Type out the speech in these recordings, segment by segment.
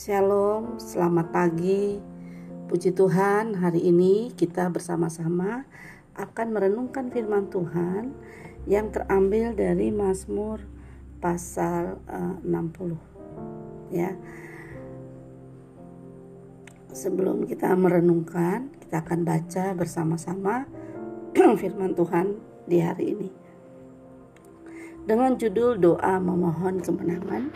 Shalom, selamat pagi. Puji Tuhan, hari ini kita bersama-sama akan merenungkan firman Tuhan yang terambil dari Mazmur pasal uh, 60. Ya. Sebelum kita merenungkan, kita akan baca bersama-sama firman Tuhan di hari ini. Dengan judul doa memohon kemenangan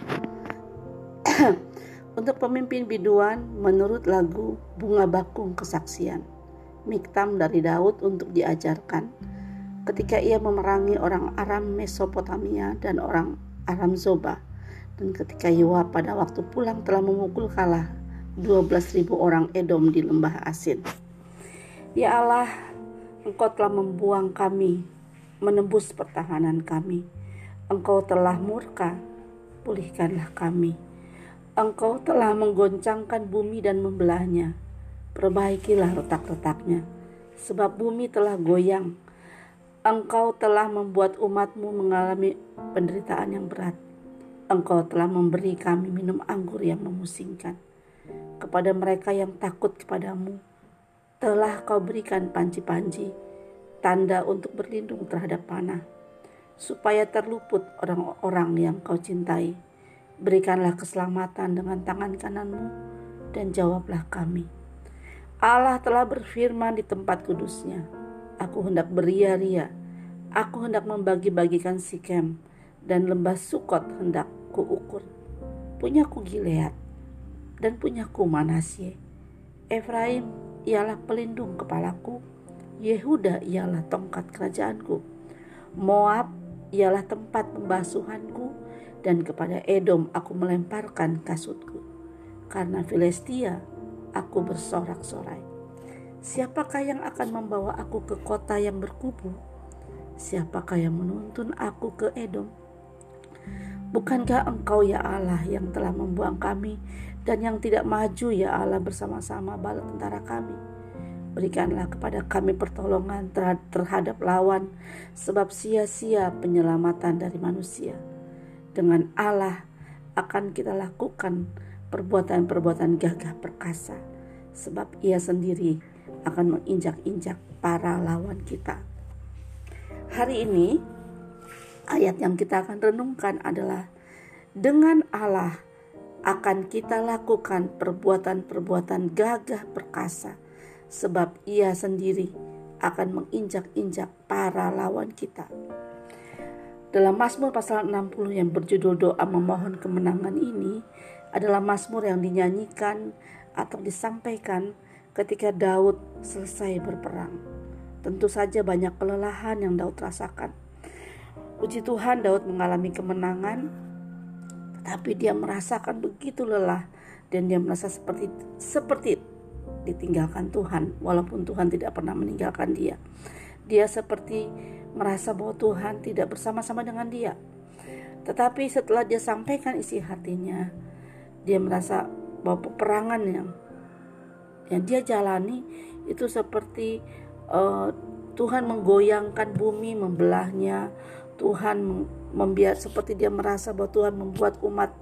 untuk pemimpin biduan menurut lagu Bunga Bakung Kesaksian. Miktam dari Daud untuk diajarkan ketika ia memerangi orang Aram Mesopotamia dan orang Aram Zoba. Dan ketika Yoab pada waktu pulang telah memukul kalah 12.000 orang Edom di lembah Asin. Ya Allah, Engkau telah membuang kami, menembus pertahanan kami. Engkau telah murka, pulihkanlah kami. Engkau telah menggoncangkan bumi dan membelahnya. Perbaikilah retak-retaknya, sebab bumi telah goyang. Engkau telah membuat umatmu mengalami penderitaan yang berat. Engkau telah memberi kami minum anggur yang memusingkan. Kepada mereka yang takut kepadamu, telah kau berikan panci-panci, tanda untuk berlindung terhadap panah, supaya terluput orang-orang yang kau cintai Berikanlah keselamatan dengan tangan kananmu dan jawablah kami. Allah telah berfirman di tempat kudusnya. Aku hendak beria-ria. Aku hendak membagi-bagikan Sikem dan lembah Sukot hendak kuukur. Punyaku Gilead dan punyaku Manasye. Efraim ialah pelindung kepalaku. Yehuda ialah tongkat kerajaanku. Moab ialah tempat pembasuhanku dan kepada Edom aku melemparkan kasutku. Karena Filistia aku bersorak-sorai. Siapakah yang akan membawa aku ke kota yang berkubu? Siapakah yang menuntun aku ke Edom? Bukankah engkau ya Allah yang telah membuang kami dan yang tidak maju ya Allah bersama-sama bala tentara kami? Berikanlah kepada kami pertolongan terhadap lawan sebab sia-sia penyelamatan dari manusia dengan Allah akan kita lakukan perbuatan-perbuatan gagah perkasa sebab ia sendiri akan menginjak-injak para lawan kita. Hari ini ayat yang kita akan renungkan adalah dengan Allah akan kita lakukan perbuatan-perbuatan gagah perkasa sebab ia sendiri akan menginjak-injak para lawan kita. Dalam Mazmur pasal 60 yang berjudul doa memohon kemenangan ini adalah Mazmur yang dinyanyikan atau disampaikan ketika Daud selesai berperang. Tentu saja banyak kelelahan yang Daud rasakan. Puji Tuhan Daud mengalami kemenangan tetapi dia merasakan begitu lelah dan dia merasa seperti seperti ditinggalkan Tuhan walaupun Tuhan tidak pernah meninggalkan dia. Dia seperti merasa bahwa Tuhan tidak bersama-sama dengan dia. Tetapi setelah dia sampaikan isi hatinya, dia merasa bahwa peperangan yang yang dia jalani itu seperti uh, Tuhan menggoyangkan bumi, membelahnya. Tuhan membiar seperti dia merasa bahwa Tuhan membuat umat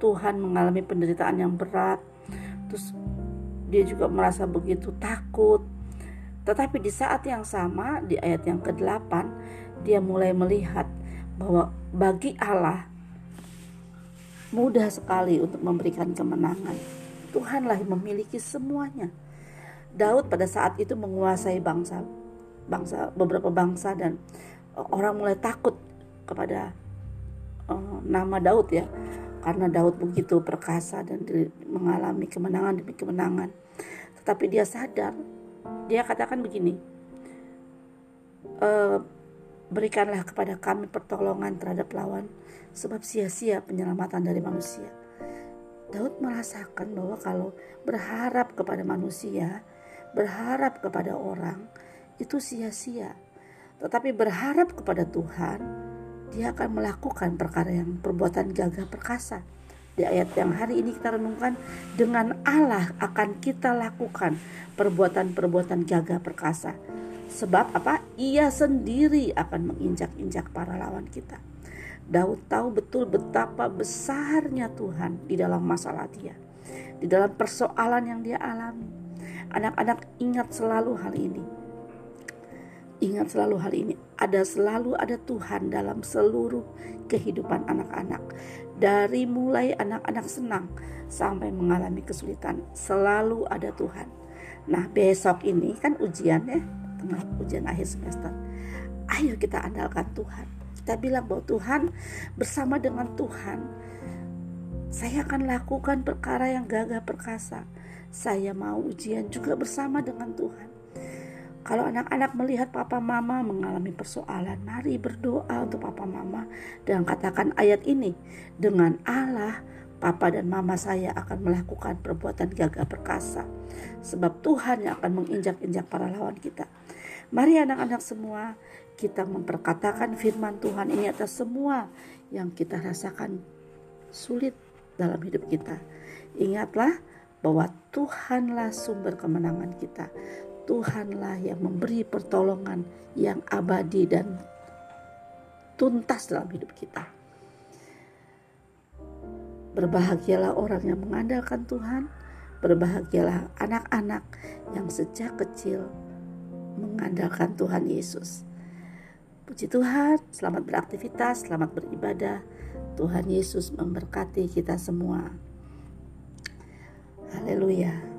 Tuhan mengalami penderitaan yang berat. Terus dia juga merasa begitu takut, tetapi di saat yang sama di ayat yang ke-8 dia mulai melihat bahwa bagi Allah mudah sekali untuk memberikan kemenangan. Tuhanlah yang memiliki semuanya. Daud pada saat itu menguasai bangsa bangsa beberapa bangsa dan orang mulai takut kepada uh, nama Daud ya karena Daud begitu perkasa dan mengalami kemenangan demi kemenangan. Tetapi dia sadar dia katakan begini, e, berikanlah kepada kami pertolongan terhadap lawan, sebab sia-sia penyelamatan dari manusia. Daud merasakan bahwa kalau berharap kepada manusia, berharap kepada orang, itu sia-sia. Tetapi berharap kepada Tuhan, dia akan melakukan perkara yang perbuatan gagah perkasa di ayat yang hari ini kita renungkan dengan Allah akan kita lakukan perbuatan-perbuatan gagah perkasa. Sebab apa? Ia sendiri akan menginjak-injak para lawan kita. Daud tahu betul betapa besarnya Tuhan di dalam masalah dia. di dalam persoalan yang dia alami. Anak-anak ingat selalu hal ini. Ingat selalu hal ini. Ada selalu ada Tuhan dalam seluruh kehidupan anak-anak. Dari mulai anak-anak senang sampai mengalami kesulitan, selalu ada Tuhan. Nah, besok ini kan ujian ya, tengah ujian akhir semester. Ayo kita andalkan Tuhan. Kita bilang bahwa Tuhan bersama dengan Tuhan saya akan lakukan perkara yang gagah perkasa. Saya mau ujian juga bersama dengan Tuhan. Kalau anak-anak melihat papa mama mengalami persoalan, mari berdoa untuk papa mama dan katakan ayat ini. Dengan Allah, papa dan mama saya akan melakukan perbuatan gagah perkasa. Sebab Tuhan yang akan menginjak-injak para lawan kita. Mari anak-anak semua kita memperkatakan firman Tuhan ini atas semua yang kita rasakan sulit dalam hidup kita. Ingatlah bahwa Tuhanlah sumber kemenangan kita. Tuhanlah yang memberi pertolongan yang abadi dan tuntas dalam hidup kita. Berbahagialah orang yang mengandalkan Tuhan, berbahagialah anak-anak yang sejak kecil mengandalkan Tuhan Yesus. Puji Tuhan, selamat beraktivitas, selamat beribadah. Tuhan Yesus memberkati kita semua. Haleluya.